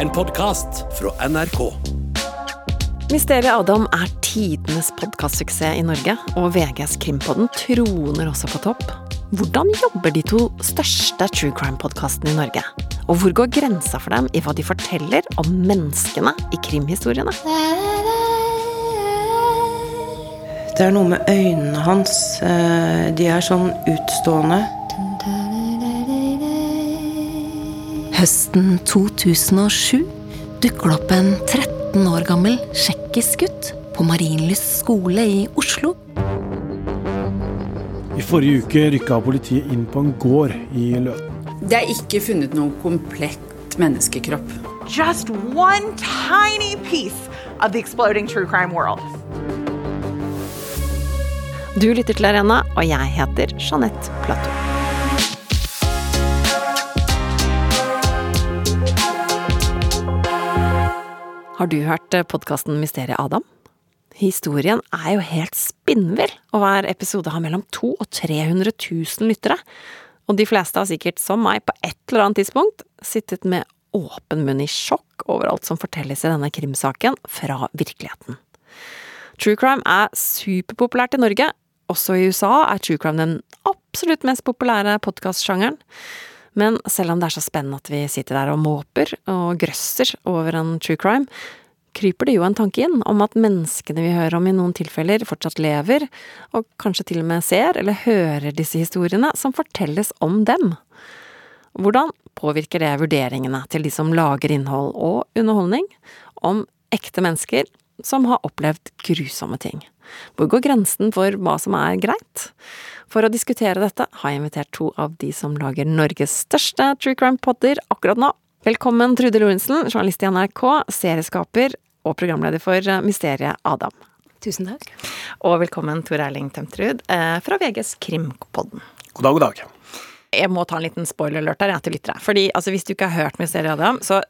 En podkast fra NRK. Mysteriet Adam er tidenes podkastsuksess i Norge, og VGs Krimpodden troner også på topp. Hvordan jobber de to største true crime-podkastene i Norge? Og hvor går grensa for dem i hva de forteller om menneskene i krimhistoriene? Det er noe med øynene hans. eh, De er sånn utstående. Høsten 2007 dukker det opp en 13 år gammel tsjekkisk gutt på Marienlyst skole i Oslo. I forrige uke rykka politiet inn på en gård i Løten. Det er ikke funnet noen komplett menneskekropp. just one tiny piece of the exploding true crime world. Du lytter til Arena, og jeg heter Jeanette Platou. Har du hørt podkasten Mysteriet Adam? Historien er jo helt spinnvill, og hver episode har mellom 200 og 300 000 lyttere. Og de fleste har sikkert, som meg, på et eller annet tidspunkt sittet med åpen munn i sjokk over alt som fortelles i denne krimsaken fra virkeligheten. True crime er superpopulært i Norge. Også i USA er true crime den absolutt mest populære podkastsjangeren. Men selv om det er så spennende at vi sitter der og måper og grøsser over en true crime, kryper det jo en tanke inn om at menneskene vi hører om i noen tilfeller, fortsatt lever, og kanskje til og med ser eller hører disse historiene som fortelles om dem. Hvordan påvirker det vurderingene til de som lager innhold og underholdning om ekte mennesker som har opplevd grusomme ting? Hvor går grensen for hva som er greit? For å diskutere dette har jeg invitert to av de som lager Norges største true crime-podder akkurat nå. Velkommen Trude Lorentzen, journalist i NRK, serieskaper og programleder for Mysteriet Adam. Tusen takk. Og velkommen Tor Erling Tømtrud eh, fra VGs Krimpodden. God dag, god dag. Jeg må ta en liten spoiler-alert her jeg, til lyttere. Fordi altså, hvis du ikke har hørt Mysteriet Adam, så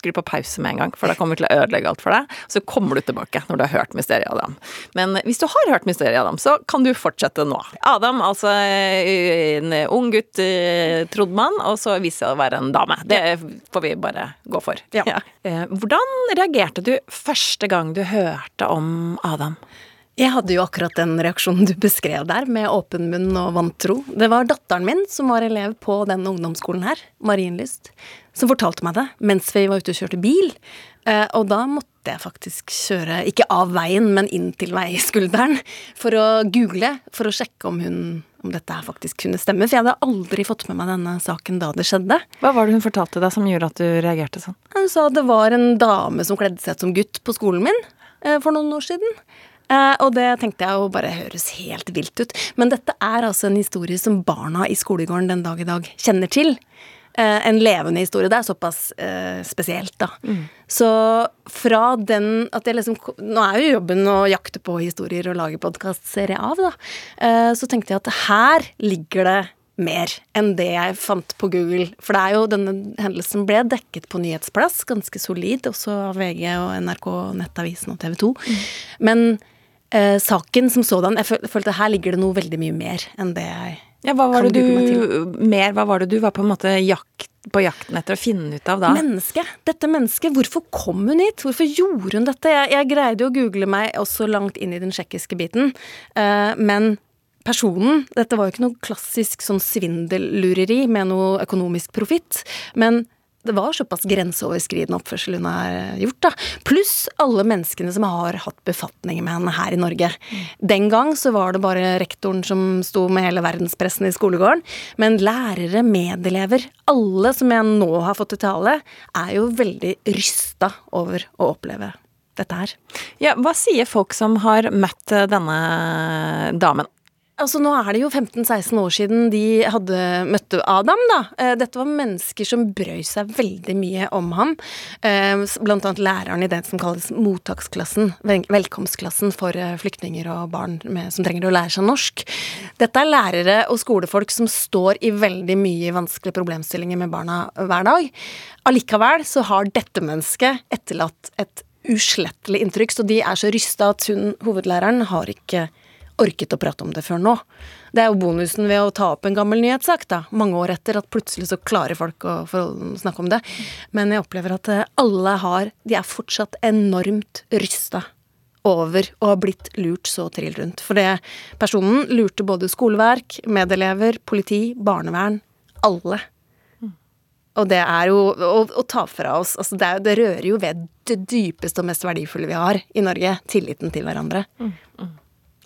skru på pause med en gang, for da kommer vi til å ødelegge alt for deg. Så kommer du tilbake når du har hørt Mysteriet Adam. Men hvis du har hørt Mysteriet Adam, så kan du fortsette nå. Adam, altså en ung gutt, eh, trodde man, og så viste det å være en dame. Det får vi bare gå for. Ja. Ja. Hvordan reagerte du første gang du hørte om Adam? Jeg hadde jo akkurat den reaksjonen du beskrev der, med åpen munn og vantro. Det var datteren min som var elev på den ungdomsskolen her, Marienlyst, som fortalte meg det mens vi var ute og kjørte bil. Eh, Og da måtte jeg faktisk kjøre, ikke av veien, men inn til veiskulderen, for å google, for å sjekke om hun om dette her faktisk kunne stemme. For jeg hadde aldri fått med meg denne saken da det skjedde. Hva var det hun fortalte deg som gjorde at du reagerte sånn? Hun sa det var en dame som kledde seg som gutt på skolen min eh, for noen år siden. Eh, og det tenkte jeg jo bare høres helt vilt ut. Men dette er altså en historie som barna i skolegården den dag i dag kjenner til. Eh, en levende historie. Det er såpass eh, spesielt, da. Så fra den at jeg liksom Nå er jo jobben å jakte på historier og lage podkastserie av, da. Så tenkte jeg at her ligger det mer enn det jeg fant på Google. For det er jo denne hendelsen ble dekket på nyhetsplass, ganske solid, også av VG og NRK, Nettavisen og TV 2. Men eh, saken som sådan Jeg følte her ligger det noe veldig mye mer enn det jeg Ja, hva var kan det du Mer, hva var det du var på en måte jakt, på jakten etter å finne ut av da? Menneske. Dette mennesket. Hvorfor kom hun hit? Hvorfor gjorde hun dette? Jeg, jeg greide jo å google meg også langt inn i den tsjekkiske biten, eh, men personen Dette var jo ikke noe klassisk sånn svindellureri med noe økonomisk profitt, men det var såpass grenseoverskridende oppførsel hun har gjort, da. Pluss alle menneskene som har hatt befatninger med henne her i Norge. Den gang så var det bare rektoren som sto med hele verdenspressen i skolegården. Men lærere, medelever, alle som jeg nå har fått til tale, er jo veldig rysta over å oppleve dette her. Ja, hva sier folk som har møtt eh, denne damen? Altså, nå er det jo 15-16 år siden de hadde møtte Adam, da. Eh, Dette var mennesker som brøy seg veldig mye om ham. Eh, Blant annet læreren i det som kalles mottaksklassen, velkomstklassen for eh, flyktninger og barn med, som trenger å lære seg norsk. Dette er lærere og skolefolk som står i veldig mye vanskelige problemstillinger med barna hver dag. Allikevel så har dette mennesket etterlatt et uslettelig inntrykk, så de er så rysta at hun, hovedlæreren, har ikke orket å prate om det før nå. Det er jo bonusen ved å ta opp en gammel nyhetssak, da, mange år etter, at plutselig så klarer folk å snakke om det. Men jeg opplever at eh, alle har De er fortsatt enormt rysta over å ha blitt lurt så trill rundt. For det personen lurte både skoleverk, medelever, politi, barnevern. Alle. Og det er jo å, å ta fra oss altså det, er, det, rører jo ved det dypeste og mest verdifulle vi har i Norge. Tilliten til hverandre. Mm, mm.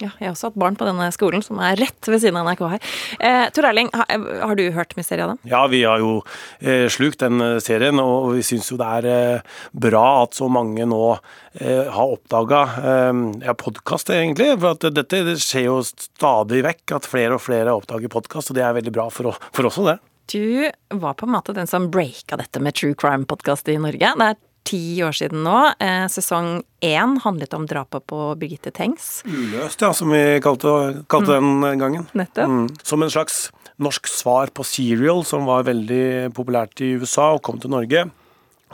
Ja, jeg har også hatt barn på denne skolen, som er rett ved siden av NRK her. Eh, Tor Erling, har, har, du hørt Mysteriet av dem? Ja, vi har jo eh, slukt den eh, serien, og vi syns jo det er eh, bra at så mange nå eh, har oppdaga eh, ja, podkast, egentlig. For at dette det skjer jo stadig vekk, at flere og flere oppdager podkast, og det er veldig bra for, for oss også, det. Du var på en måte den som breaka dette med true crime-podkast i Norge. Det er ti år siden nå. Eh, sesong én handlet om drapet på Birgitte Tengs. Uløst, ja, som vi kalte, kalte mm. den gangen. Nettopp. Mm. Som en slags norsk svar på Serial, som var veldig populært i USA og kom til Norge.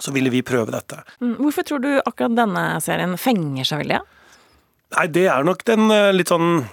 Så ville vi prøve dette. Mm. Hvorfor tror du akkurat denne serien fenger seg veldig? Nei, det er nok den eh, litt sånn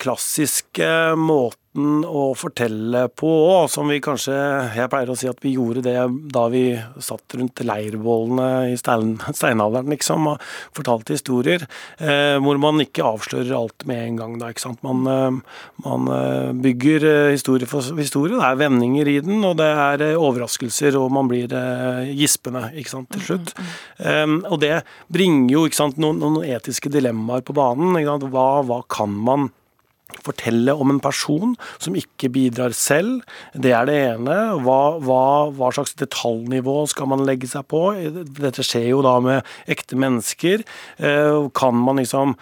klassiske måten måten å fortelle på òg, som vi kanskje Jeg pleier å si at vi gjorde det da vi satt rundt leirbålene i stein, steinalderen, liksom, og fortalte historier. Eh, hvor man ikke avslører alt med en gang, da, ikke sant. Man, eh, man eh, bygger eh, historie for historie. Det er vendinger i den, og det er overraskelser, og man blir eh, gispende, ikke sant, til slutt. Mm. og det bringer jo, ikke sant, noen, noen etiske dilemmaer på banen. Hva, hva kan man fortelle om en person som ikke bidrar selv. Det er det ene. Hva, hva, hva, slags detaljnivå skal man legge seg på? Dette skjer jo da med ekte mennesker. Eh, kan man liksom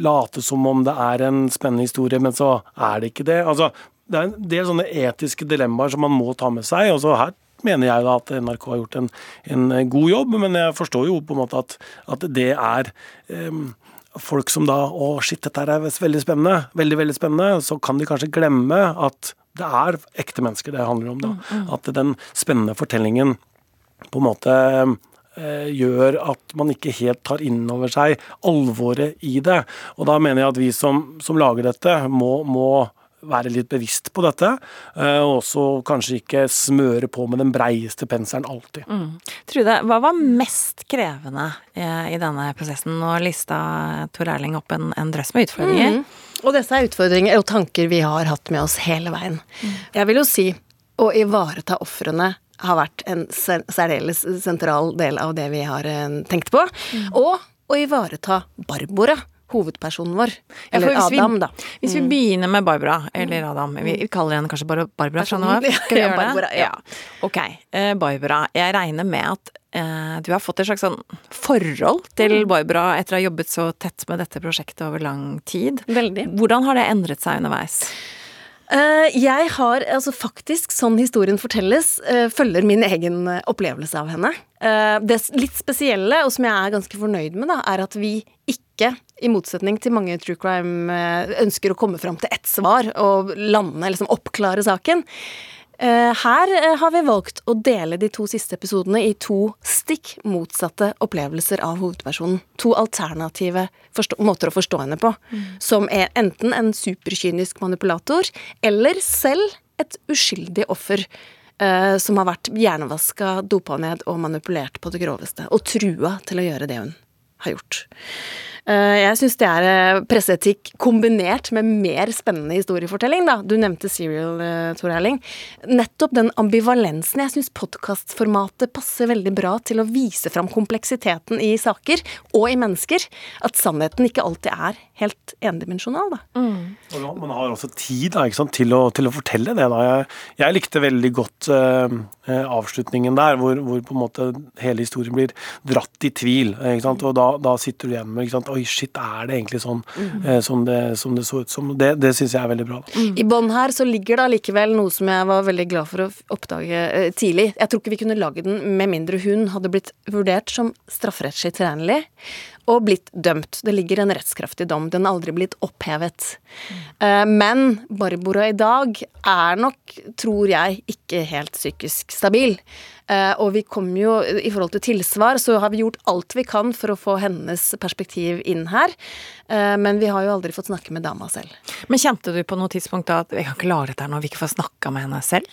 late som om det er en spennende historie, men så er det ikke det? Altså, det er en del sånne etiske dilemmaer som man må ta med seg. og så her mener jeg da at NRK har gjort en, en god jobb, men jeg forstår jo på en måte at, at det er um, folk som da Å, shit, dette er veldig spennende. Veldig, veldig spennende. Så kan de kanskje glemme at det er ekte mennesker det handler om. da. Mm, mm. At den spennende fortellingen på en måte eh, gjør at man ikke helt tar inn over seg alvoret i det. Og da mener jeg at vi som, som lager dette, må, må være litt bevisst på dette. Eh, og også kanskje ikke smøre på med den breieste penselen alltid. Mm. Trude, hva var mest krevende i denne prosessen? Nå lista Tor Erling opp en, en drøss med utfordringer. Mm. Og disse er utfordringer og tanker vi har hatt med oss hele veien. Mm. Jeg vil jo si å ivareta ofrene har vært en særdeles sentral del av det vi har eh, tenkt på. Mm. Og å ivareta Barbara hovedpersonen vår. Eller ja, Adam, vi, da. Hvis vi mm. begynner med Barbara, eller Adam Vi, vi kaller henne kanskje bare Barbara fra nå av? Ok. Uh, Barbara, jeg regner med at uh, du har fått et slags sånn forhold til mm. Barbara etter å ha jobbet så tett med dette prosjektet over lang tid. Veldig. Hvordan har det endret seg underveis? Uh, jeg har altså faktisk, sånn historien fortelles, uh, følger min egen opplevelse av henne. Det litt spesielle, og som jeg er ganske fornøyd med, da, er at vi ikke, i motsetning til mange true crime, ønsker å komme fram til ett svar og lande, liksom oppklare saken. Eh, her eh, har vi valgt å dele de to siste episodene i to stikk motsatte opplevelser av hovedpersonen. To alternative måter å forstå henne på. Mm. Som er enten en superkynisk manipulator, eller selv et uskyldig offer. Uh, som har vært hjernevaska, dopa ned og manipulert på det groveste. Og trua til å gjøre det hun har gjort. Eh, jeg syns det er eh, presseetikk kombinert med mer spennende historiefortelling, da. Du nevnte Serial, eh, Tor Erling. Nettopp den ambivalensen. Jeg syns podkastformatet passer veldig bra til å vise fram kompleksiteten i saker og i mennesker. At sannheten ikke alltid er helt endimensjonal, da. Mm. Man har også tid da, sant, til, å, til, å, fortelle det. Da. Jeg, jeg likte veldig godt uh, avslutningen der, hvor, hvor, på en måte hele historien blir dratt i tvil. Og da, da, sitter du igjen med ikke sant? Oi, shit, er det egentlig sånn mm. eh, som, det, som, det, så ut som? Det, det syns jeg er veldig bra. Mm. I bånn her så ligger det allikevel noe som jeg var veldig glad for å oppdage eh, tidlig. Jeg tror ikke vi kunne lage den med mindre hun hadde blitt vurdert som strafferettslig tilregnelig og blitt dømt. Det ligger en rettskraftig dom. Den har aldri blitt opphevet. Mm. Men Barbora i dag er nok, tror jeg, ikke helt psykisk stabil. Eh, og vi kom jo, i forhold til tilsvar, så har vi gjort alt vi kan for å få hennes perspektiv inn her. Eh, men vi har jo aldri fått snakke med dama selv. Men kjente du på noe tidspunkt da at vi kan ikke lage dette her når vi ikke får snakka med henne selv?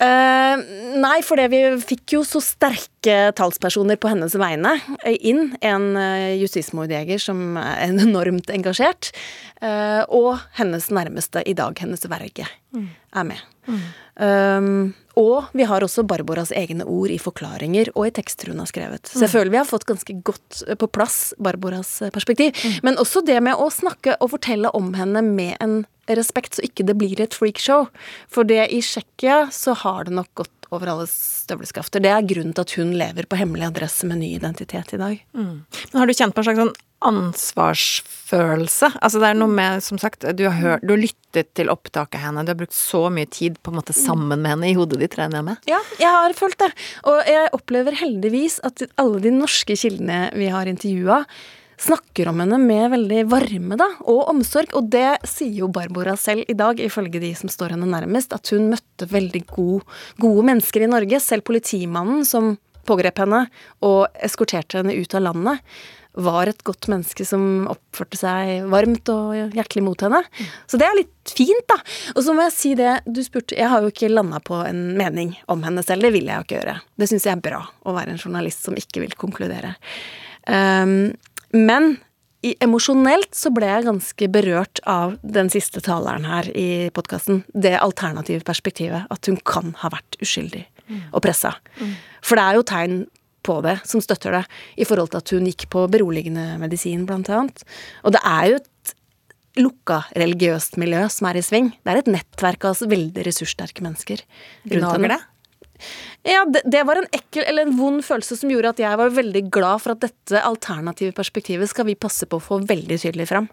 Uh, nei, for vi fikk jo så sterke talspersoner på hennes vegne inn. En uh, justismordjeger som er enormt engasjert. Uh, og hennes nærmeste i dag, hennes verge, mm. er med. Mm. Um, og vi har også Barbaras egne ord i forklaringer og i tekster hun har skrevet. Så jeg mm. føler vi har fått ganske godt på plass Barbaras perspektiv. Mm. Men også det med å snakke og fortelle om henne med en respekt, så ikke det blir et freakshow. For det i Tsjekkia så har det nok gått over alle støvleskafter. Det er grunnen til at hun lever på hemmelig adresse med ny identitet i dag. Mm. Men har du kjent på en slags sånn ansvarsfølelse? Altså det er noe med, som sagt, du har, hørt, du har lyttet til opptaket av henne, du har brukt så mye tid på en måte sammen med henne i hodet ditt, regner jeg med? Ja, jeg har følt det. Og jeg opplever heldigvis at alle de norske kildene vi har intervjua, snakker om henne med veldig varme da, og omsorg. Og det sier jo Barbara selv i dag, ifølge de som står henne nærmest, at hun møtte veldig gode, gode mennesker i Norge. Selv politimannen som pågrep henne og eskorterte henne ut av landet, var et godt menneske som oppførte seg varmt og hjertelig mot henne. Så det er litt fint, da. Og så må jeg si det du spurte Jeg har jo ikke landa på en mening om henne selv. Det vil jeg jo ikke gjøre. Det syns jeg er bra, å være en journalist som ikke vil konkludere. Um, men emosjonelt så ble jeg ganske berørt av den siste taleren her i podkasten. Det alternative perspektivet. At hun kan ha vært uskyldig mm. og pressa. Mm. For det er jo tegn på det som støtter det, i forhold til at hun gikk på beroligende medisin, blant annet. Og det er jo et lukka religiøst miljø som er i sving. Det er et nettverk av veldig ressurssterke mennesker rundt henne. Ja, det, det, var en ekkel eller en vond følelse som gjorde at jeg var veldig glad for at dette alternative perspektivet skal vi passe på å få veldig tydelig fram.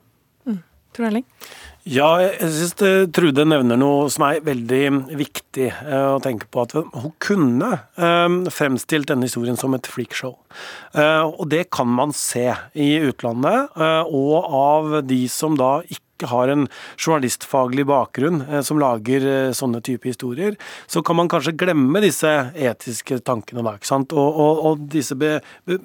Mm. Tor Erling? Ja, jeg syns Trude nevner noe som er veldig viktig eh, å tenke på. At hun kunne eh, fremstilt denne historien som et freakshow. Eh, og det kan man se i utlandet, og av de som da ikke ikke har en journalistfaglig bakgrunn eh, som lager eh, sånne type historier, så kan man kanskje glemme disse etiske tankene da, ikke sant? Og, og, og disse be, be,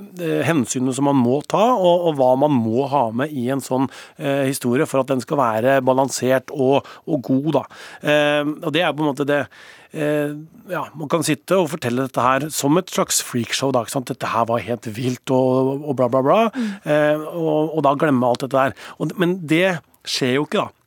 hensynene som man må ta, og, og, hva man må ha med i en sånn eh, historie for at den skal være balansert og, god. da. Eh, og det er på en måte det eh, ja, man kan sitte og fortelle dette her som et slags freakshow. Da? Dette her var helt vilt og, og bla, bla, bla. Mm. Eh, og, og, da glemme alt dette der. Og, men det skjer jo ikke, da.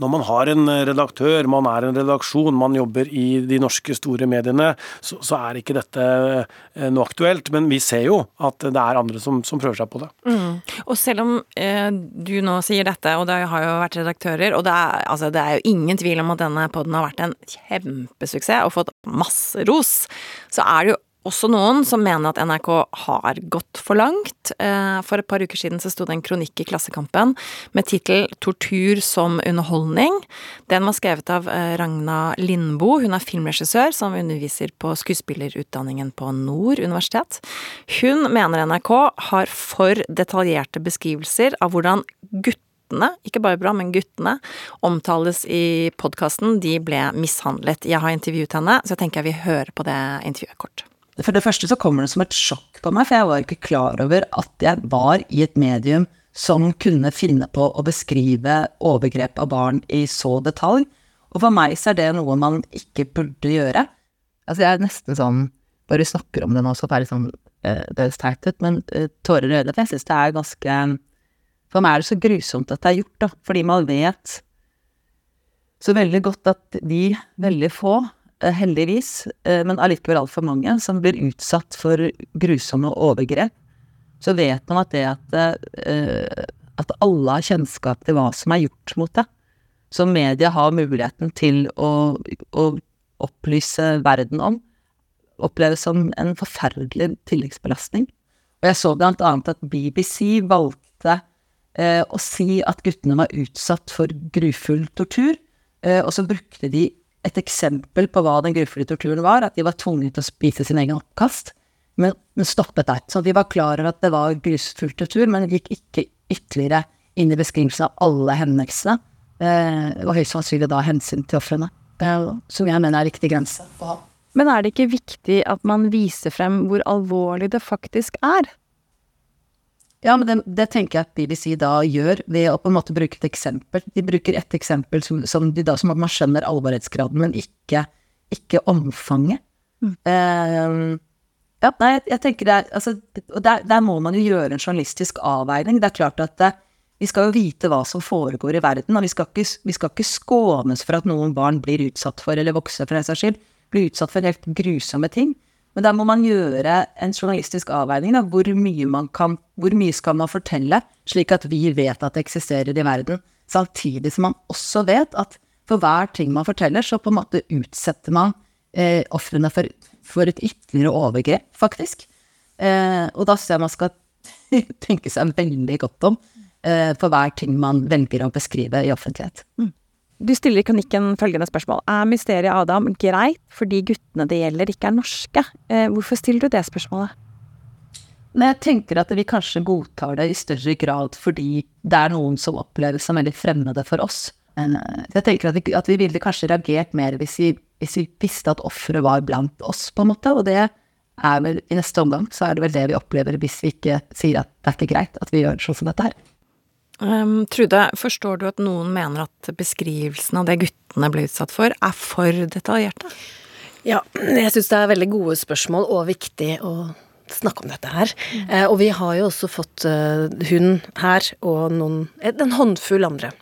Når man har en redaktør, man er en redaksjon, man jobber i de norske store mediene, så, så er ikke dette eh, noe aktuelt. Men vi ser jo at det er andre som, som prøver seg på det. Mm. Og selv om eh, du nå sier dette, og det har jo vært redaktører, og det er, altså, det er jo ingen tvil om at denne poden har vært en kjempesuksess og fått masse ros, så er det jo også noen som mener at NRK har gått for langt. Eh, for et par uker siden så sto det en kronikk i Klassekampen med tittel 'Tortur som underholdning'. Den var skrevet av eh, Ragna Lindboe. Hun er filmregissør som underviser på skuespillerutdanningen på Nord universitet. Hun mener NRK har for detaljerte beskrivelser av hvordan guttene ikke bare bra, men guttene, omtales i podkasten. De ble mishandlet. Jeg har intervjuet henne, så jeg tenker jeg vil høre på det intervjuet kort. For det første så kommer det som et sjokk på meg, for jeg var ikke klar over at jeg var i et medium som kunne finne på å beskrive overgrep av barn i så detalj. Og for meg så er det noe man ikke burde gjøre. Altså jeg er nesten sånn Bare snakker om det nå, så får jeg litt sånn uh, Det høres teit ut, men uh, tårer i øynene. For jeg syns det er ganske For meg er det så grusomt at det er gjort, da. Fordi man vet så veldig godt at de veldig få Eh, heldigvis, eh, men allikevel altfor mange, som blir utsatt for grusomme overgrep, så vet man at det at, eh, at alle har kjennskap til hva som er gjort mot det. Så media har muligheten til å, å opplyse verden om, oppleves som en forferdelig tilleggsbelastning. Og jeg så blant annet at BBC valgte eh, å si at guttene var utsatt for grufull tortur, eh, og så brukte de et eksempel på hva den grufulle torturen var, at de var tvunget til å spise sin egen oppkast, men, men stoppet der. Så de var klar over at det var grufull tortur, men gikk ikke ytterligere inn i beskrivelsen av alle hendelsene, eh, og høyst sannsynlig da hensyn til ofrene, eh, som jeg mener er riktig grense å ha. Men er det ikke viktig at man viser frem hvor alvorlig det faktisk er? Ja, men det, det, tenker jeg at BBC da gjør, ved å på en måte bruke et eksempel. De bruker et eksempel som, som, de da, som at man skjønner alvorlighetsgraden, men ikke, ikke omfanget. Mm. Uh, ja, nei, jeg, jeg, tenker det er Altså, der, der, må man jo gjøre en journalistisk avveining. Det er klart at uh, vi skal jo vite hva som foregår i verden, og vi skal, ikke, vi skal ikke skånes for at noen barn blir utsatt for, eller voksne for den saks skyld, blir utsatt for helt grusomme ting. Men der må man gjøre en journalistisk avveining. Da. Hvor, mye man kan, hvor mye skal man fortelle, slik at vi vet at det eksisterer i verden? Samtidig som man også vet at for hver ting man forteller, så på en måte utsetter man eh, ofrene for, for, et ytterligere overgrep, faktisk. Eh, og da synes jeg man skal tenke seg veldig godt om eh, for hver ting man velger å beskrive i offentlighet. Mm. Du stiller i kronikken følgende spørsmål. Er mysteriet Adam greit fordi guttene det gjelder ikke er norske? Eh, hvorfor stiller du det spørsmålet? Men jeg tenker at vi kanskje godtar det i større grad fordi det er noen som oppleves som veldig fremmede for oss. Eh, jeg tenker at vi, at vi ville kanskje reagert mer hvis vi, hvis vi visste at offeret var blant oss, på en måte. Og det er vel i neste omgang så er det vel det vi opplever hvis vi ikke sier at det er ikke greit at vi gjør sånn som dette her. Um, Trude, forstår du at noen mener at beskrivelsen av det guttene ble utsatt for, er for detaljerte? Ja, jeg syns det er veldig gode spørsmål, og viktig å snakke om dette her. Mm. Eh, og vi har jo også fått uh, hun her og noen, en håndfull andre.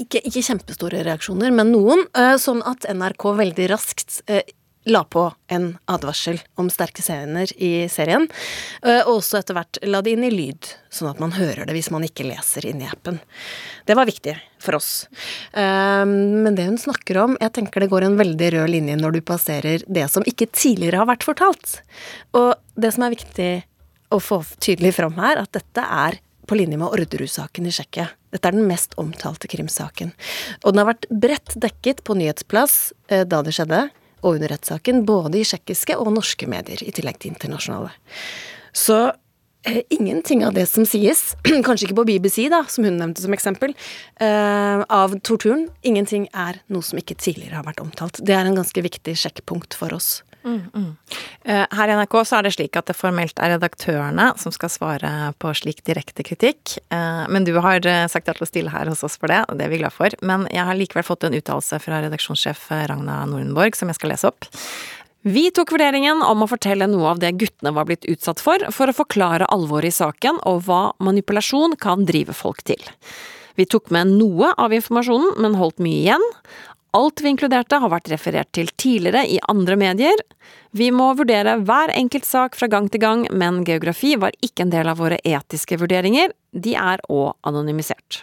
Ikke, ikke kjempestore reaksjoner, men noen. Uh, sånn at NRK veldig raskt uh, la på en advarsel om sterke scener i serien, eh, og også etter hvert la det inn i lyd, sånn at man hører det hvis man ikke leser inn i appen. Det var viktig for oss. Eh, men det hun snakker om, jeg tenker det går en veldig rød linje når du passerer det som ikke tidligere har vært fortalt. Og det som er viktig å få tydelig fram her, at dette er på linje med Orderud-saken i Tsjekkia. Dette er den mest omtalte krimsaken. Og den har vært bredt dekket på nyhetsplass eh, da det skjedde og under rettssaken, både i tsjekkiske og norske medier, i tillegg til internasjonale. Så eh, ingenting av det som sies, kanskje ikke på BBC, da, som hun nevnte som eksempel, eh, av torturen, ingenting er noe som ikke tidligere har vært omtalt. Det er en ganske viktig sjekkpunkt for oss. Eh, her i NRK så er det slik at det formelt er redaktørene som skal svare på slik direkte kritikk. Eh, men du har eh, sagt ja til å stille her hos oss for det, og det er vi glad for. Men jeg har likevel fått en uttalelse fra redaksjonssjef Ragna Nordenborg som jeg skal lese opp. Vi tok vurderingen om å fortelle noe av det guttene var blitt utsatt for, for å forklare alvoret i saken og hva manipulasjon kan drive folk til. Vi tok med noe av informasjonen, men holdt mye igjen. Alt vi inkluderte har vært referert til tidligere i andre medier. Vi må vurdere hver enkelt sak fra gang til gang, men geografi var ikke en del av våre etiske vurderinger. De er òg anonymisert.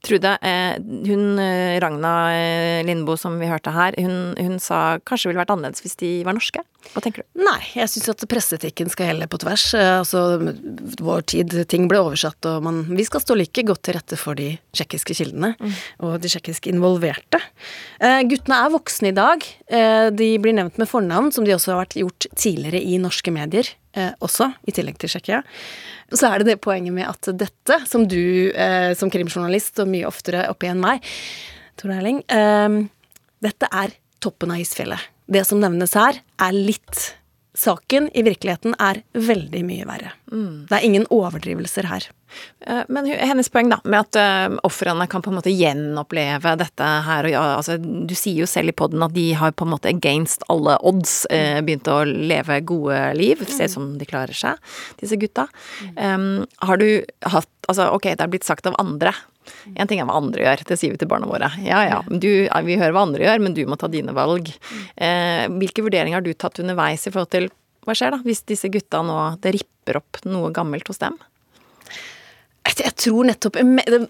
Trude, eh, hun eh, Ragna eh, Lindboe som vi hørte her, hun, hun sa kanskje det ville vært annerledes hvis de var norske. Hva tenker du? Nei, jeg syns at presseetikken skal helle på tvers. Altså, vår tid, ting ble oversatt, og man, vi skal stå like godt til rette for de tsjekkiske kildene mm. og de tsjekkiske involverte. Eh, guttene er voksne i dag. Eh, de blir nevnt med fornavn, som de også har vært gjort tidligere i norske medier eh, også, i tillegg til Tsjekkia. Så er det det poenget med at dette, som du eh, som krimjournalist og mye oftere oppi enn meg, Tor Erling, eh, dette er toppen av isfjellet. Det som nevnes her, er litt Saken i virkeligheten er veldig mye verre. Mm. Det er ingen overdrivelser her. Eh, men hennes poeng da, med at uh, ofrene kan på en måte gjenoppleve dette her og ja, altså, Du sier jo selv i poden at de har på en måte against alle odds uh, begynt å leve gode liv. Ser ut som de klarer seg, disse gutta. Um, har du hatt Altså, ok, det er blitt sagt av andre. En ting er hva andre gjør, det sier vi til barna våre. Ja ja, du, vi hører hva andre gjør, men du må ta dine valg. Eh, hvilke vurderinger har du tatt underveis i forhold til hva skjer da, hvis disse gutta nå det ripper opp noe gammelt hos dem? Jeg tror nettopp,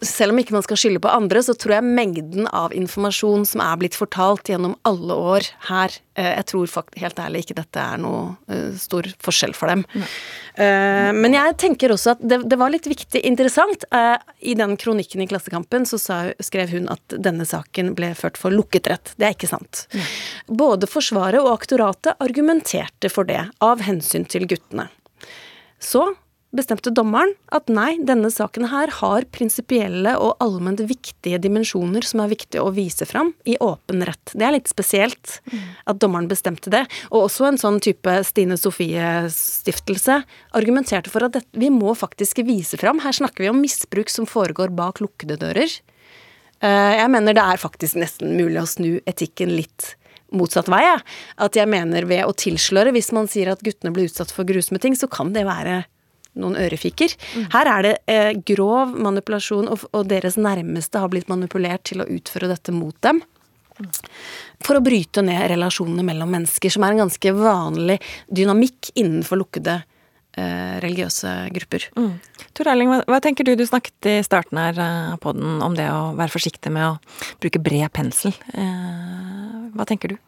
Selv om ikke man skal skylde på andre, så tror jeg mengden av informasjon som er blitt fortalt gjennom alle år her eh, Jeg tror faktisk, helt ærlig ikke dette er noe uh, stor forskjell for dem. Nei. men jeg tenker også at det, det var litt viktig, interessant. I den kronikken i Klassekampen så sa, skrev hun at denne saken ble ført for lukket rett. Det er ikke sant. Nei. Både Forsvaret og aktoratet argumenterte for det, av hensyn til guttene. Så bestemte dommeren at nei, denne saken her har prinsipielle og allment viktige dimensjoner som er viktige å vise fram i åpen rett. Det er litt spesielt at dommeren bestemte det. Og også en sånn type Stine Sofie-stiftelse argumenterte for at dette, vi må faktisk vise fram. Her snakker vi om misbruk som foregår bak lukkede dører. Eh, Jeg mener det er faktisk nesten mulig å snu etikken litt motsatt vei. At jeg mener ved å tilsløre, hvis man sier at guttene blir utsatt for grusomme ting, så kan det være noen ørefiker. Her er det eh, grov manipulasjon, og, og deres nærmeste har blitt manipulert til å utføre dette mot dem. For å bryte ned relasjonene mellom mennesker, som er en ganske vanlig dynamikk innenfor lukkede eh, religiøse grupper. Tor Erling, hva, hva tenker du? Du snakket i starten her eh, på den om det å være forsiktig med å bruke bred pensel. Eh, hva tenker du?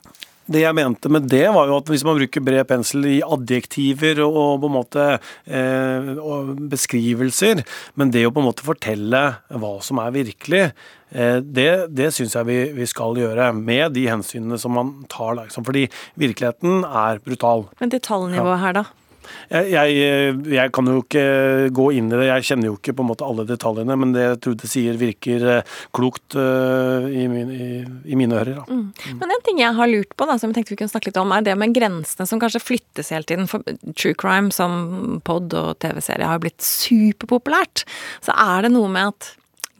Det jeg mente med det, var jo at hvis man bruker bred pensel i adjektiver og, på en måte eh, beskrivelser, men det å på en måte fortelle hva som er virkelig, eh, det, det syns jeg vi, vi skal gjøre, med de hensynene som man tar. Liksom. Fordi virkeligheten er brutal. Men detaljnivået her, da? Jeg, jeg, jeg kan jo ikke gå inn i det, jeg kjenner jo ikke på en måte alle detaljene, men det Trude sier virker eh, klokt uh, i, min, i, i mine ører. Da. Men en ting jeg har lurt på, da, som jeg tenkte vi kunne snakke litt om, er det med grensene som kanskje flyttes hele tiden. For true crime som pod og TV-serie har blitt superpopulært. Så er det noe med at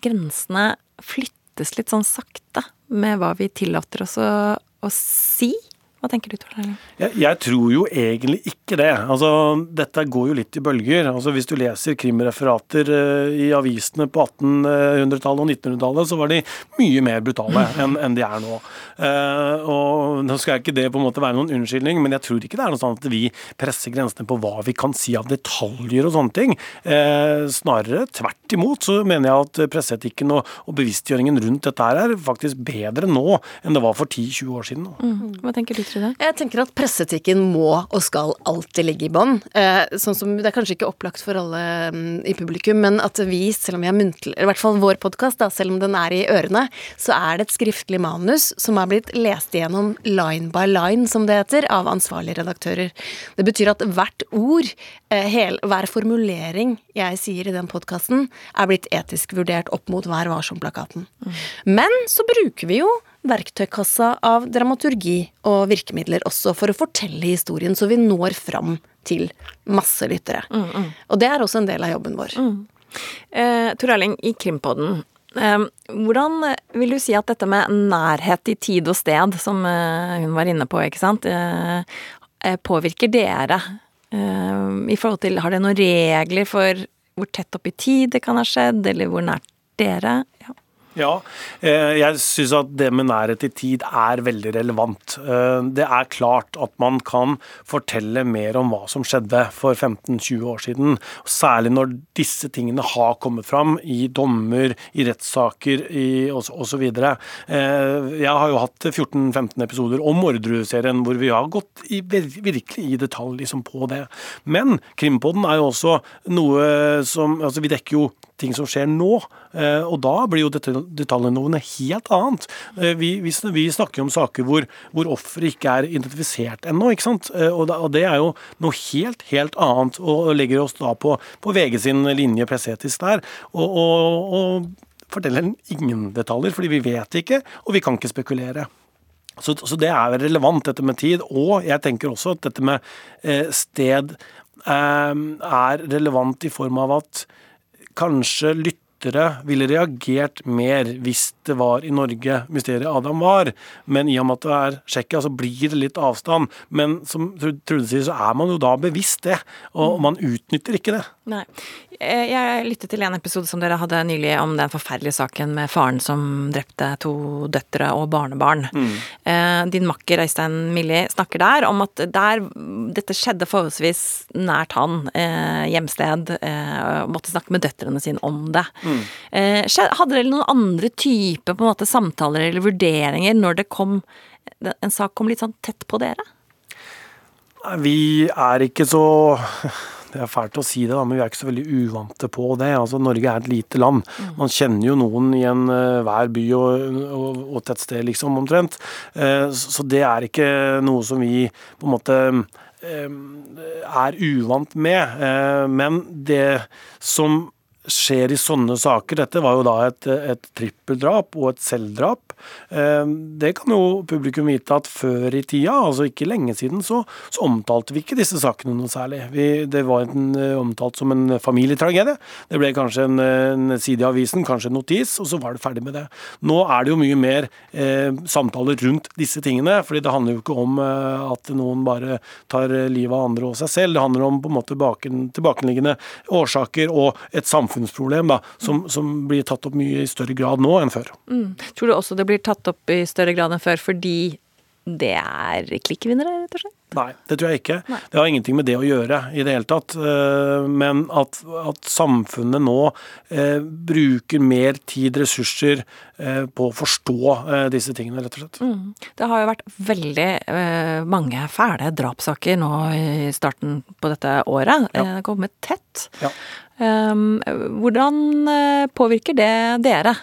grensene flyttes litt sånn sakte med hva vi tillater oss å, å si. Hva tenker du, Tor Erling? Jeg, jeg tror jo egentlig ikke det. Altså, dette går jo litt i bølger. Altså, hvis du leser krimreferater uh, i avisene på 1800-tallet og 1900-tallet, så var de mye mer brutale enn en de er nå. Uh, og Nå skal ikke det på en måte være noen unnskyldning, men jeg tror ikke det er noe sånn at vi presser grensene på hva vi kan si av detaljer og sånne ting. Uh, snarere tvert imot så mener jeg at presseetikken og, og bevisstgjøringen rundt dette her er faktisk bedre nå enn det var for 10-20 år siden. Mm. Hva tenker du, Trude? Jeg tenker at presseetikken må og skal alltid ligge i bånn. Eh, sånn som, det er kanskje ikke opplagt for alle mm, i publikum, men at vi, selv om vi er muntlig, i hvert fall vår podkast, selv om den er i ørene, så er det et skriftlig manus som er blitt lest igjennom line by line, som det heter, av ansvarlige redaktører. Det betyr at hvert ord, eh, hel, hver formulering jeg sier i den podkasten, er blitt etisk vurdert opp mot Vær varsom-plakaten. Men så bruker vi jo verktøykassa av dramaturgi og virkemidler også for å fortelle historien, så vi når fram til masse lyttere. Og det er også en del av jobben vår. Eh, Tor Erling, i Krimpodden, eh, hvordan vil du si at dette med nærhet i tid og sted, som eh, hun var inne på, ikke sant, eh, eh, påvirker dere? Eh, I forhold til, Har dere noen regler for hvor tett opp i tid det kan ha skjedd, eller hvor nært dere? Ja. Ja, eh, jeg syns at det med nærhet i tid er veldig relevant. Eh, Det er klart at man kan fortelle mer om hva som skjedde for 15-20 år siden. Særlig når disse tingene har kommet fram i dommer, i rettssaker osv. Eh, Jeg har jo hatt 14-15 episoder om Orderud-serien hvor vi har gått i, virkelig i detalj liksom på det. Men Krimpodden er jo også noe som Altså, vi dekker jo ting som skjer nå, og da blir jo dette detaljene helt annet. Eh, Vi, vi, vi snakker om saker hvor, hvor offeret ikke er identifisert ennå, ikke sant. Eh, Og, det er jo noe helt, helt annet, og legger oss da på, på VG sin linje presetisk der, og, og, og forteller ingen detaljer, fordi vi vet ikke, og vi kan ikke spekulere. Så, så det er relevant, dette med tid. Og jeg tenker også at dette med eh, sted er relevant i form av at kanskje lyttere ville reagert mer hvis det var i Norge mysteriet Adam var. Men i og med at det er Tsjekkia, så blir det litt avstand. Men som Trude sier, så er man jo da bevisst det. Og man utnytter ikke det. Nei. Eh, Jeg lyttet til en episode som dere hadde nylig om den forferdelige saken med faren som drepte to døtre og barnebarn. Mm. Din makker Øystein Millie snakker der om at der dette skjedde forholdsvis nært han, eh, hjemsted, eh, måtte snakke med døtrene sine om det. Eh, skjed- Hadde dere noen andre type måte samtaler eller vurderinger når det kom en sak kom litt sånn tett på dere? Vi er ikke så Det er fælt å si det, da, men vi er ikke så veldig uvante på det. Altså, Norge er et lite land. Man kjenner jo noen i en, eh, hver by og, og, og tettsted, liksom, omtrent. Eh, Så det er ikke noe som vi på en måte er uvant med. Men det som skjer i sånne saker. Dette var jo da et, et trippeldrap og et selvdrap. Eh, det kan jo publikum vite at før i tida, altså ikke lenge siden, så, så omtalte vi ikke disse sakene noe særlig. Vi, det var en, omtalt som en familietragedie. Det ble kanskje en, en side i avisen, kanskje en notis, og så var det ferdig med det. Nå er det jo mye mer eh, samtaler rundt disse tingene, fordi det handler jo ikke om eh, at noen bare tar livet av andre og seg selv. Det handler om på en måte baken, tilbakenliggende årsaker og et samfunn samfunnsproblem da, som, som, blir tatt opp mye i større grad nå enn før. Mm. Tror du også det blir tatt opp i større grad enn før fordi det er klikkvinnere, rett og slett? Nei, det tror jeg ikke. Nei. Det har ingenting med det å gjøre i det hele tatt. Eh, men at, at samfunnet nå eh, bruker mer tid, ressurser, eh, på å forstå eh, disse tingene, rett og slett. Mm. Det har jo vært veldig eh, mange fæle drapssaker nå i starten på dette året. Ja. Det har kommet tett. Ja. Um, hvordan påvirker det dere,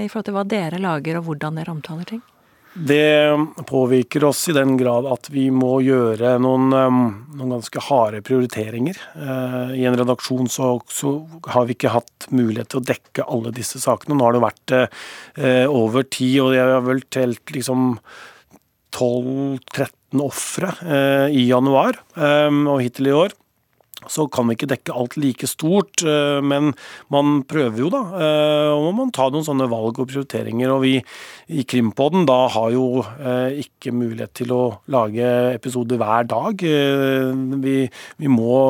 i forhold til hva dere lager og hvordan dere omtaler ting? Det påvirker oss i den grad at vi må gjøre noen, um, noen ganske harde prioriteringer. Uh, I en redaksjon så, så, har vi ikke hatt mulighet til å dekke alle disse sakene. Nå har det vært over ti, og jeg har vel telt liksom 12-13 ofre i januar um, og hittil i år så kan vi ikke dekke alt like stort, eh, men man prøver jo, da. Eh, og man tar noen sånne valg og prioriteringer. Og vi i Krimpodden da har jo eh, ikke mulighet til å lage episoder hver dag. Vi, vi må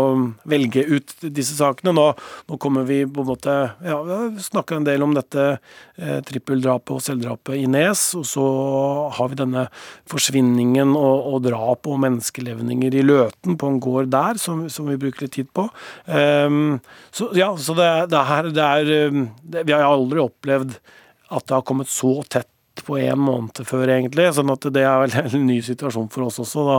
velge ut disse sakene. Nå, nå, kommer vi på en måte Ja, vi har snakka en del om dette trippeldrapet og selvdrapet i Nes, og så har vi denne forsvinningen og, og drap og menneskelevninger i Løten på en gård der, som, som vi bruker litt tid på. Um, så ja, så det, det, er, det er ehm, det, Vi har aldri opplevd at det har kommet så tett på en måned før, egentlig. sånn at det er vel en ny situasjon for oss også. Da.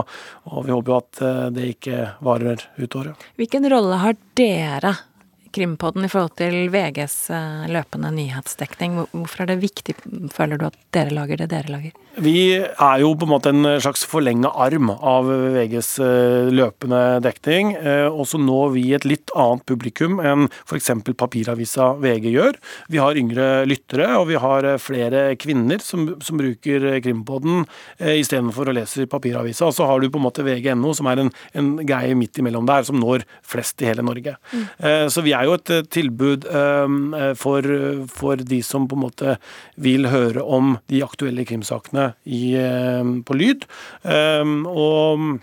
Og vi håper jo at eh, det ikke varer ut året. Hvilken rolle har dere Krimpodden i forhold til VGs eh, løpende nyhetsdekning. Hvorfor er det viktig, føler du, at dere lager det dere lager? Vi er jo på en måte en slags forlenga arm av VGs eh, løpende dekning. Eh, og så når vi et litt annet publikum enn f.eks. papiravisa VG gjør. Vi har yngre lyttere, og vi har flere kvinner som, som bruker Krimpodden istedenfor å lese papiravisa. Og så har du på en måte VG.no, som er en, en greie midt imellom der, som når flest i hele Norge. Mm. Så vi er er jo et eh, tilbud ehm, eh, for, for, de som på en måte vil høre om de aktuelle krimsakene i, ehm, på lyd. Ehm, og,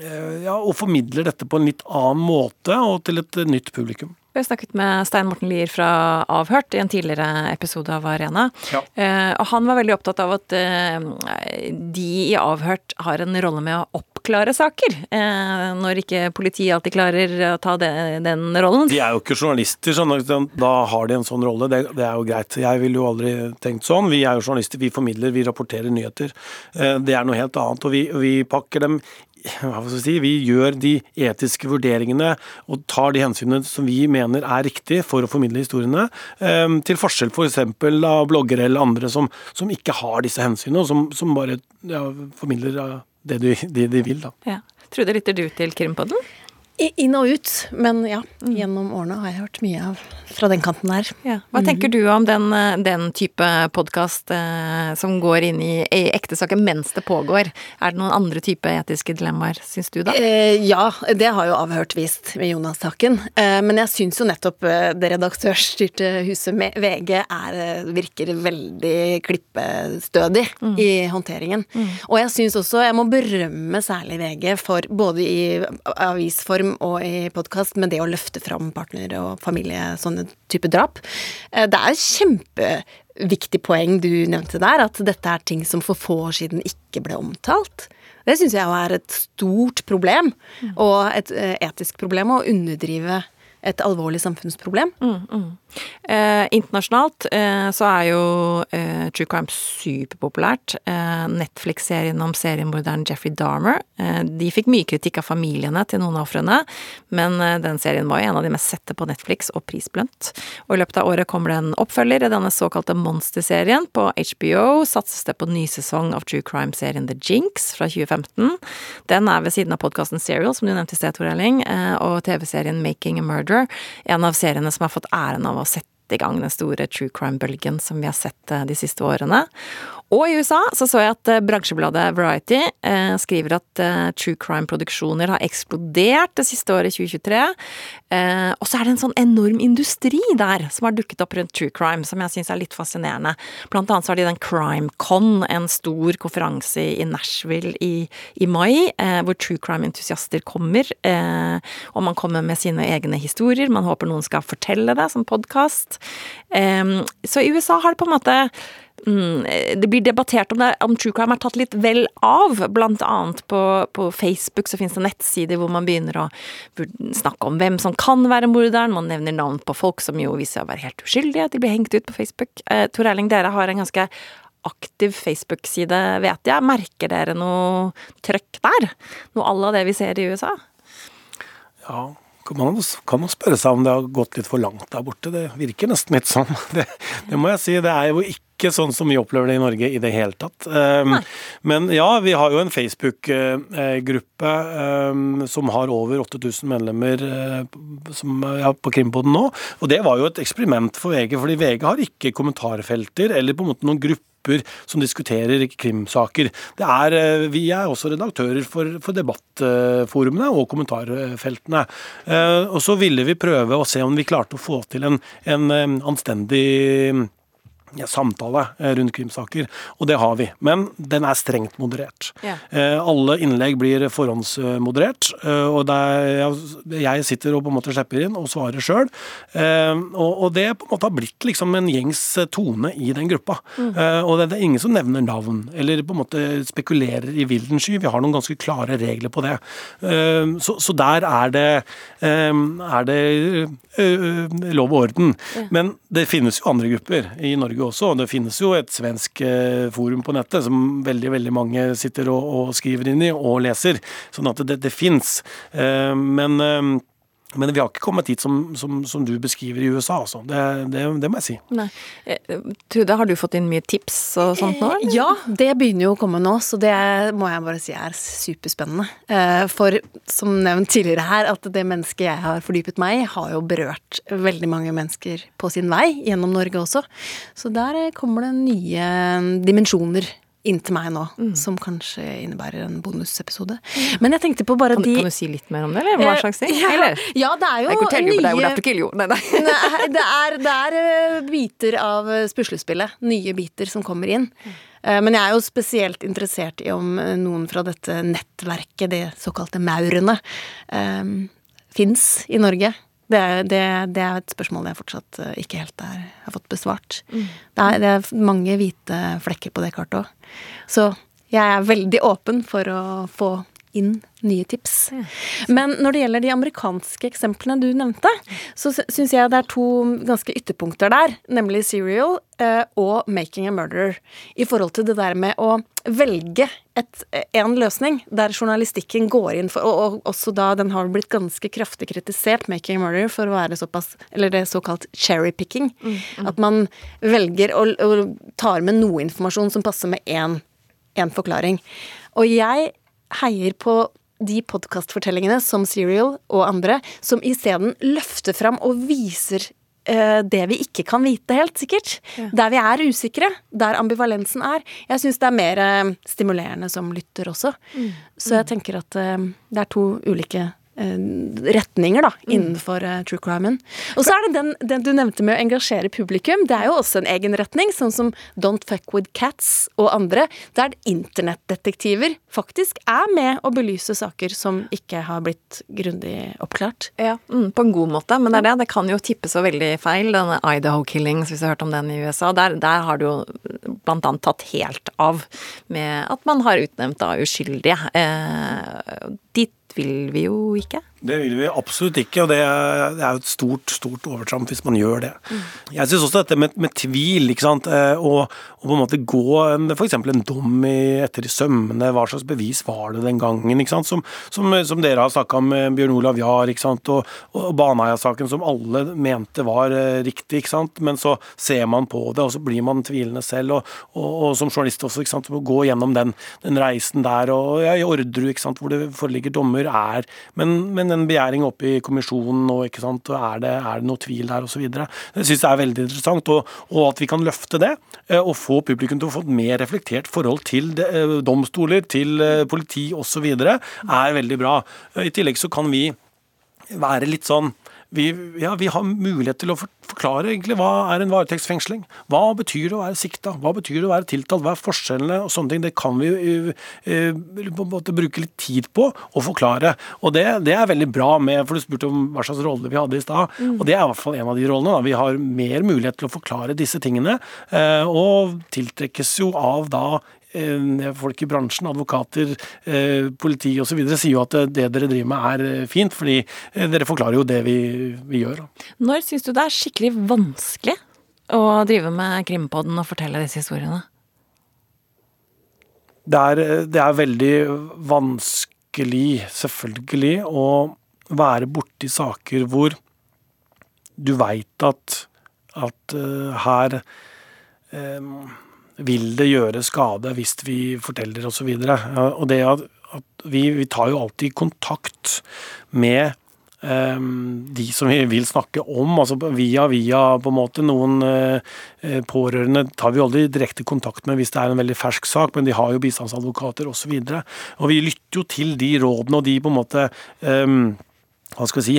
eh, ja, og formidler dette på en litt annen måte og til et nytt publikum. Vi har snakket med Stein Morten Lier fra Avhørt i en tidligere episode av Arena. Ja. Eh, og han var veldig opptatt av at eh, de i Avhørt har en rolle med å oppklare saker. Eh, når ikke politiet alltid klarer å ta den rollen. De er jo ikke journalister, sånn da har de en sånn rolle. Det, det, er jo greit. Jeg ville jo aldri tenkt sånn. Vi er jo journalister, vi formidler, vi rapporterer nyheter. Eh, det er noe helt annet. Og vi, vi pakker dem si, vi gjør de etiske vurderingene og tar de hensynene som vi mener er riktig for å formidle historiene, ehm, til forskjell f.eks. For av bloggere eller andre som, som, ikke har disse hensynene, og som, som bare ja, formidler det de, det de vil. Da. Ja. Trude, lytter du til Krimpodden? Inn og ut, men ja. Mm. Gjennom årene har jeg hørt mye av fra den kanten der. Ja. Hva mm. tenker du om den, eh, den type podkast eh, som går inn i, i ektesaker mens det pågår? Er det noen andre type etiske dilemmaer, syns du da? Eh, ja, det har jo avhørt vist med Jonas-saken. Eh, men jeg syns jo nettopp eh, det redaktørstyrte huset med VG er, virker veldig klippestødig mm. i håndteringen. Mm. Og jeg syns også, jeg må berømme særlig VG for både i avisform form og i podkast, med det å løfte fram partner og familie, sånne type drap. Eh, det er kjempeviktig poeng du nevnte der, at dette er ting som for få år siden ikke ble omtalt. Det syns jeg er et stort problem, og et eh, etisk problem, å underdrive et alvorlig samfunnsproblem. Eh, internasjonalt eh, så er jo eh, true crime superpopulært. Eh, Netflix-serien om seriemorderen Jeffrey Dahmer. Eh, de fikk mye kritikk av familiene til noen av ofrene, men eh, den serien var jo en av de mest sette på Netflix og prisbelønt. Og i løpet av året kommer det en oppfølger i denne såkalte Monster-serien. På HBO satses det på ny sesong av true crime-serien The Jinx fra 2015. Den er ved siden av podkasten Serial, som du nevnte i sted, Tor Elling, og TV-serien Making a Murder, en av seriene som har fått æren av å sette i gang den store true crime-bølgen som vi har sett eh, de siste årene. Og i USA så så jeg at eh, bransjebladet Variety eh, skriver at eh, true crime-produksjoner har eksplodert det siste året, 2023. Eh, og så er det en sånn enorm industri der som har dukket opp rundt true crime, som jeg syns er litt fascinerende. Blant annet så har de den CrimeCon, en stor konferanse i Nashville i, i mai, eh, hvor true crime-entusiaster kommer. Eh, og man kommer med sine egne historier. Man håper noen skal fortelle det som podkast. så i USA har det på en måte det blir debattert om, det, om true crime er tatt litt vel av. Blant annet på, på Facebook så finnes det nettsider hvor man begynner å snakke om hvem som kan være morderen. Man nevner navn på folk som jo viser seg å være helt uskyldige. De blir hengt ut på Facebook. Eh, Tor Erling, dere har en ganske aktiv Facebook-side, vet jeg. Merker dere noe trøkk der? Noe à la det vi ser i USA? Ja, man kan jo spørre seg om det har gått litt for langt der borte. Det virker nesten litt sånn. Det, det må jeg si. Det er jo ikke sånn som vi opplever det i Norge i det hele tatt. Um, men ja, vi har jo en Facebook-gruppe um, som har over 8000 medlemmer uh, som, ja, på Krimpoden nå. Og det var jo et eksperiment for VG, fordi VG har ikke kommentarfelter eller på en måte noen grupper som diskuterer krimsaker. Det er, eh, vi er også redaktører for, for debattforumene og kommentarfeltene. Eh, og så ville vi prøve å se om vi klarte å få til en, en anstendig ja, samtale eh, rundt krimsaker, og det har vi. Men den er strengt moderert. Ja. Eh, alle innlegg blir forhåndsmoderert, eh, og er, jeg sitter og på en måte slipper inn og svarer sjøl. Og, og, det på en måte har blitt liksom en gjengs tone i den gruppa. Mm. Og det, det, er ingen som nevner navn, eller på en måte spekulerer i vilden sky. Vi har noen ganske klare regler på det. Så, så der er det, er det lov og orden. Ja. Men det finnes jo andre grupper i Norge også. og Det finnes jo et svensk eh, forum på nettet som veldig veldig mange sitter og, og skriver inn i og leser. Sånn at det, det fins. Eh, men eh, men vi har ikke kommet dit som, som, som du beskriver i USA, altså. Det, det, det, må jeg si. Nei. Trude, har du fått inn mye tips og sånt nå? Eller? Ja, det begynner jo å komme nå, så det må jeg bare si er superspennende. For som nevnt tidligere her, at det mennesket jeg har fordypet meg i, har jo berørt veldig mange mennesker på sin vei gjennom Norge også. Så der kommer det nye dimensjoner inn til meg nå, mm. som kanskje innebærer en bonusepisode. Men jeg tenkte på bare kan, de Kan du si litt mer om det, eller hva slags ting? Ja, ja, det er jo nye Nei, nei. nei, det er, det er eh, biter av eh, puslespillet. Nye biter som kommer inn. Eh, men jeg er jo spesielt interessert i om noen fra dette nettverket, det såkalte maurene, um, fins i Norge. Det er, det, det er, et spørsmål jeg fortsatt eh, ikke helt er, har fått besvart. Mm. Det, er, det, er, mange hvite flekker på det kartet òg. Så jeg er veldig åpen for å få inn nye tips. Men når det gjelder de amerikanske eksemplene du nevnte, så syns jeg det er to ganske ytterpunkter der, nemlig Serial eh, og Making a Murderer. I forhold til det der med å velge et, en løsning der journalistikken går inn for Og, og også da den har blitt ganske kraftig kritisert, Making a Murderer, for å være såpass Eller det er såkalt cherry-picking. Mm, mm. At man velger og, og tar med noe informasjon som passer med én forklaring. Og jeg heier på de podkastfortellingene som Serial og andre, som isteden løfter fram og viser eh, det vi ikke kan vite helt, sikkert. Ja. Der vi er usikre. Der ambivalensen er. Jeg syns det er mer eh, stimulerende som lytter også. Mm. Så jeg tenker at eh, det er to ulike retninger da, mm. innenfor uh, true crimen. Og så er det den, den, du nevnte med å engasjere publikum. Det er jo også en egen retning, sånn som Don't Fuck With Cats og andre, der internettdetektiver faktisk er med å belyse saker som ikke har blitt grundig oppklart. Ja, mm, på en god måte, men det er det. Det kan jo tippe så veldig feil, denne Idaho Killings, hvis du har hørt om den i USA. Der, der har du jo blant annet tatt helt av med at man har utnevnt da uskyldige. Eh, vil vi jo ikke. Det vil vi absolutt ikke, og det er, jo et stort stort overtramp hvis man gjør det. Jeg syns også dette med, med tvil, ikke sant, eh, og, og på en måte gå f.eks. en dom i, etter i sømmene, hva slags bevis var det den gangen, ikke sant, som, som, som dere har snakka om Bjørn Olav Jahr, ikke sant, og, og Baneheia-saken som alle mente var eh, riktig, ikke sant, men så ser man på det, og så blir man tvilende selv, og, og som journalist også, ikke sant, å gå gjennom den, den reisen der, og ja, i Orderud, ikke sant, hvor det foreligger dommer, er men, men en begjæring oppe i kommisjonen nå, ikke sant, er det, er det noe tvil der, osv. Det syns jeg er veldig interessant, og, og, at vi kan løfte det, eh, og få publikum til å få et mer reflektert forhold til det, eh, domstoler, til eh, politi osv., er veldig bra. I tillegg så kan vi være litt sånn vi, ja, vi, har mulighet til å forklare egentlig hva er en varetektsfengsling. Hva betyr det å være sikta? Hva betyr det å være tiltalt? Hva er forskjellene? og sånne ting. Det kan vi uh, bruke litt tid på å forklare. Og det, det, er veldig bra med For du spurte om hva slags rolle vi hadde i stad. Mm. Og det er i hvert fall en av de rollene. Da. Vi har mer mulighet til å forklare disse tingene. Uh, og tiltrekkes jo av da folk i bransjen, advokater, eh, politi osv. sier jo at det dere driver med er eh, fint, fordi dere forklarer jo det vi, vi gjør. Når syns du det er skikkelig vanskelig å drive med Krimpodden og fortelle disse historiene? Det er, det er veldig vanskelig, selvfølgelig, å være borti saker hvor du veit at, at her um, vil det gjøre skade hvis vi forteller osv. Og, så og det at, at vi, vi, tar jo alltid kontakt med um, de som vi vil snakke om, altså via via på en måte. Noen uh, pårørende tar vi aldri direkte kontakt med hvis det er en veldig fersk sak, men de har jo bistandsadvokater osv. Og, så og vi lytter jo til de rådene og de på en måte um, hva skal vi si,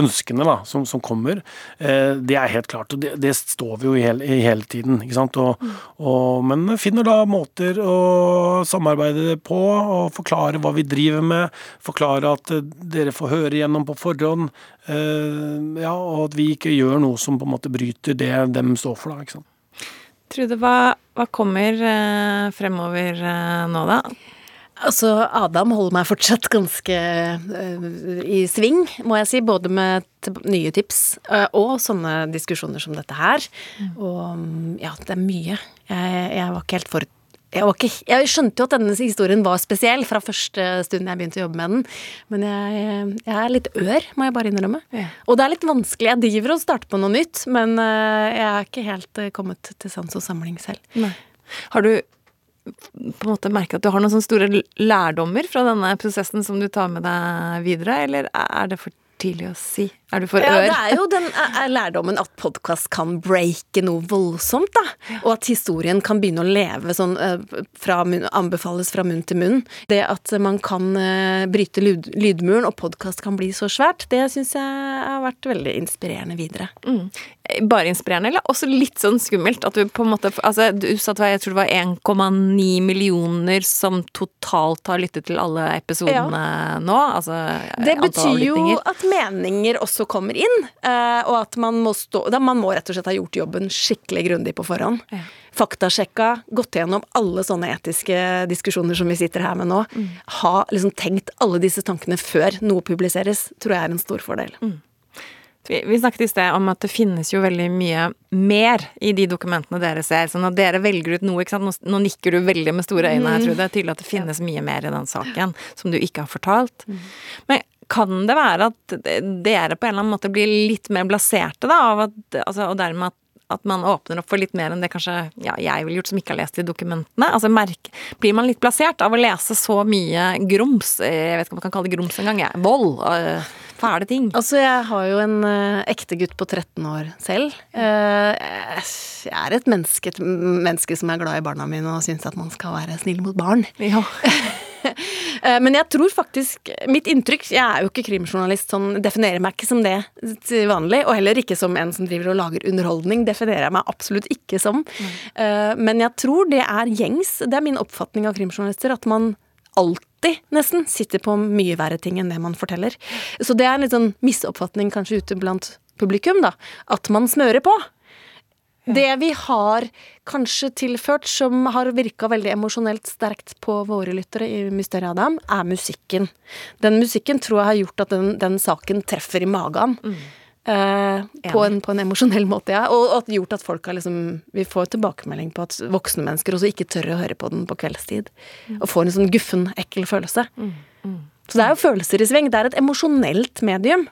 ønskene da, som, som kommer, uh, det er helt klart. og Det, det står vi jo i hele, i hele tiden. ikke sant? Og, og, men finner da måter å samarbeide på og forklare hva vi driver med. Forklare at uh, dere får høre gjennom på forhånd. Uh, ja, Og at vi ikke gjør noe som på en måte bryter det dem står for. da, ikke sant? Trude, hva, hva kommer fremover nå, da? Altså, Adam holder meg fortsatt ganske uh, i sving, må jeg si. Både med nye tips uh, og sånne diskusjoner som dette her. Mm. Og ja, det er mye. Jeg, jeg var ikke helt for jeg, ikke, jeg, skjønte jo at denne historien var spesiell fra første stund jeg begynte å jobbe med den. Men jeg, jeg er litt ør, må jeg bare innrømme. Ja. Og det er litt vanskelig. Jeg driver og starter på noe nytt, men uh, jeg er ikke helt kommet til sans og samling selv. Nei. Har du på en måte merke at du har noen sånne store lærdommer fra denne prosessen som du tar med deg videre, eller er det for tidlig å si? Er du for ør? Ja, det er jo den lærdommen at podkast kan breake noe voldsomt, da. Og at historien kan begynne å leve sånn fra munn, anbefales fra munn til munn. Det at man kan bryte lyd, lydmuren, og podkast kan bli så svært, det syns jeg har vært veldig inspirerende videre. Mm. Bare inspirerende, eller også litt sånn skummelt? At du på en måte Altså, du sa at jeg tror det var 1,9 millioner som totalt har lyttet til alle episodene ja. nå? Altså Det betyr jo at meninger også kommer inn. Eh, og at man må stå Man må rett og slett ha gjort jobben skikkelig grundig på forhånd. Ja. Faktasjekka, gått gjennom alle sånne etiske diskusjoner som vi sitter her med nå. Mm. Ha liksom tenkt alle disse tankene før noe publiseres, tror jeg er en stor fordel. Mm. Vi, snakket i sted om at det finnes jo veldig mye mer i de dokumentene dere ser. sånn at dere velger ut noe, ikke sant. Nå, nikker du veldig med store øyne Jeg tror det er tydelig at det finnes mye mer i den saken som du ikke har fortalt. Mm. Men kan det være at dere på en eller annen måte blir litt mer blaserte, da, at, altså, og dermed at, at man åpner opp for litt mer enn det kanskje ja, jeg ville gjort som ikke har lest de dokumentene? Altså, merk, Blir man litt blasert av å lese så mye grums, jeg vet ikke om man kan kalle det grums engang, vold, øh, fæle ting? Altså, jeg har jo en uh, ekte gutt på 13 år selv. Uh, jeg er et menneske, et menneske som er glad i barna mine og syns at man skal være snill mot barn. Ja. Eh, men jeg tror faktisk Mitt inntrykk Jeg er jo ikke krimjournalist, sånn definerer meg ikke som det til vanlig. Og heller ikke som en som driver og lager underholdning. Definerer jeg meg absolutt ikke som. Mm. Men jeg tror det er gjengs. Det er min oppfatning av krimjournalister. At man alltid, nesten, sitter på mye verre ting enn det man forteller. Så det er en litt sånn misoppfatning kanskje ute blant publikum, da. At man smører på. Det vi har kanskje tilført som har virka veldig emosjonelt sterkt på våre lyttere i Mysteriet Adam, er musikken. Den musikken tror jeg har gjort at den, den saken treffer i magen. Eh, på, en, på en emosjonell måte, ja. Og at gjort at folk har liksom Vi får tilbakemelding på at voksne mennesker også ikke tør å høre på den på kveldstid. Og får en sånn guffen, ekkel følelse. Så det er jo følelser i sving. Det er et emosjonelt medium.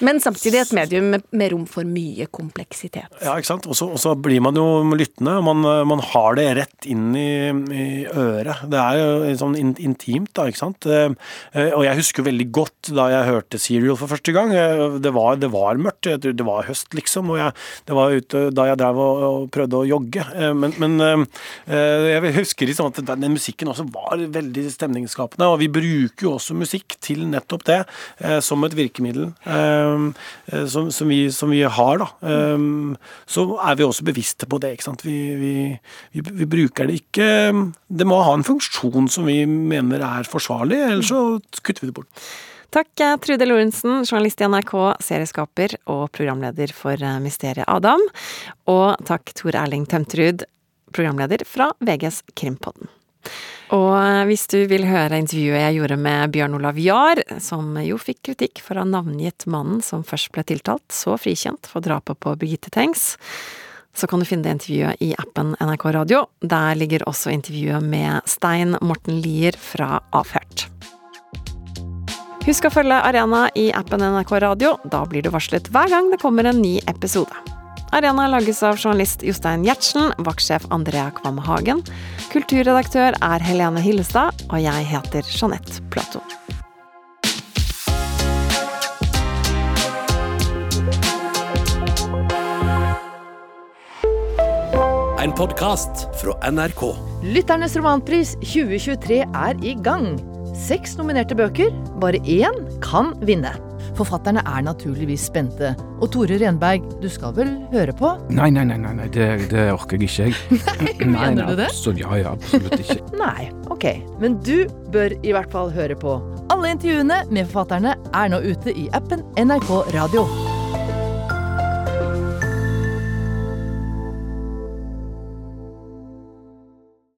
Men samtidig et medium med, rom for mye kompleksitet. Ja, ikke sant. Og så- blir man jo lyttende, man, man har det rett inn i, i øret. Det er jo sånn in, intimt, da, ikke sant. Eh, eh, Og jeg husker veldig godt da jeg hørte Serial for første gang. Eh, Det var, det var mørkt, det var høst, liksom. Og jeg, det var ute da jeg drev og, og prøvde å jogge. Eh, Men, men eh, jeg husker liksom at den musikken også var veldig stemningsskapende, og vi bruker jo også musikk til nettopp det, eh, som et virkemiddel. Eh, eh, som, som, vi, som vi har, da. Um, så er vi også bevisste på det. ikke sant? Vi, vi, vi, vi bruker det ikke Det må ha en funksjon som vi mener er forsvarlig, ellers så kutter vi det bort. Takk, eh, Trude Lorentzen, journalist i NRK, serieskaper og programleder for eh, Mysteriet Adam. Og takk, Tor Erling Tømterud, programleder fra VGs Krimpodden. Og eh, hvis du vil høre intervjuet jeg gjorde med Bjørn Olav Jahr, som jo fikk kritikk for å ha navngitt mannen som først ble tiltalt, så frikjent for drapet på Birgitte Tengs, så kan du finne det intervjuet i appen NRK Radio. Der ligger også intervjuet med Stein Morten Lier fra Avhørt. Husk å følge Arena i appen NRK Radio. Da blir du varslet hver gang det kommer en ny episode. Arena lages av journalist Jostein Gjertsen, vaktsjef Andrea Kvam Hagen. Kulturredaktør er Helene Hillestad, og jeg heter Jeanette Platou. En podkast fra NRK. Lytternes romanpris 2023 er i gang. Seks nominerte bøker, bare én kan vinne. Forfatterne er naturligvis spente. Og Tore Renberg, du skal vel høre på? Nei, nei, nei, nei, nei det, det orker jeg ikke, jeg. Mener du det? Absolutt, ja, ja, absolutt ikke. Nei, ok. Men du bør i hvert fall høre på. Alle intervjuene med forfatterne er nå ute i appen NRK Radio.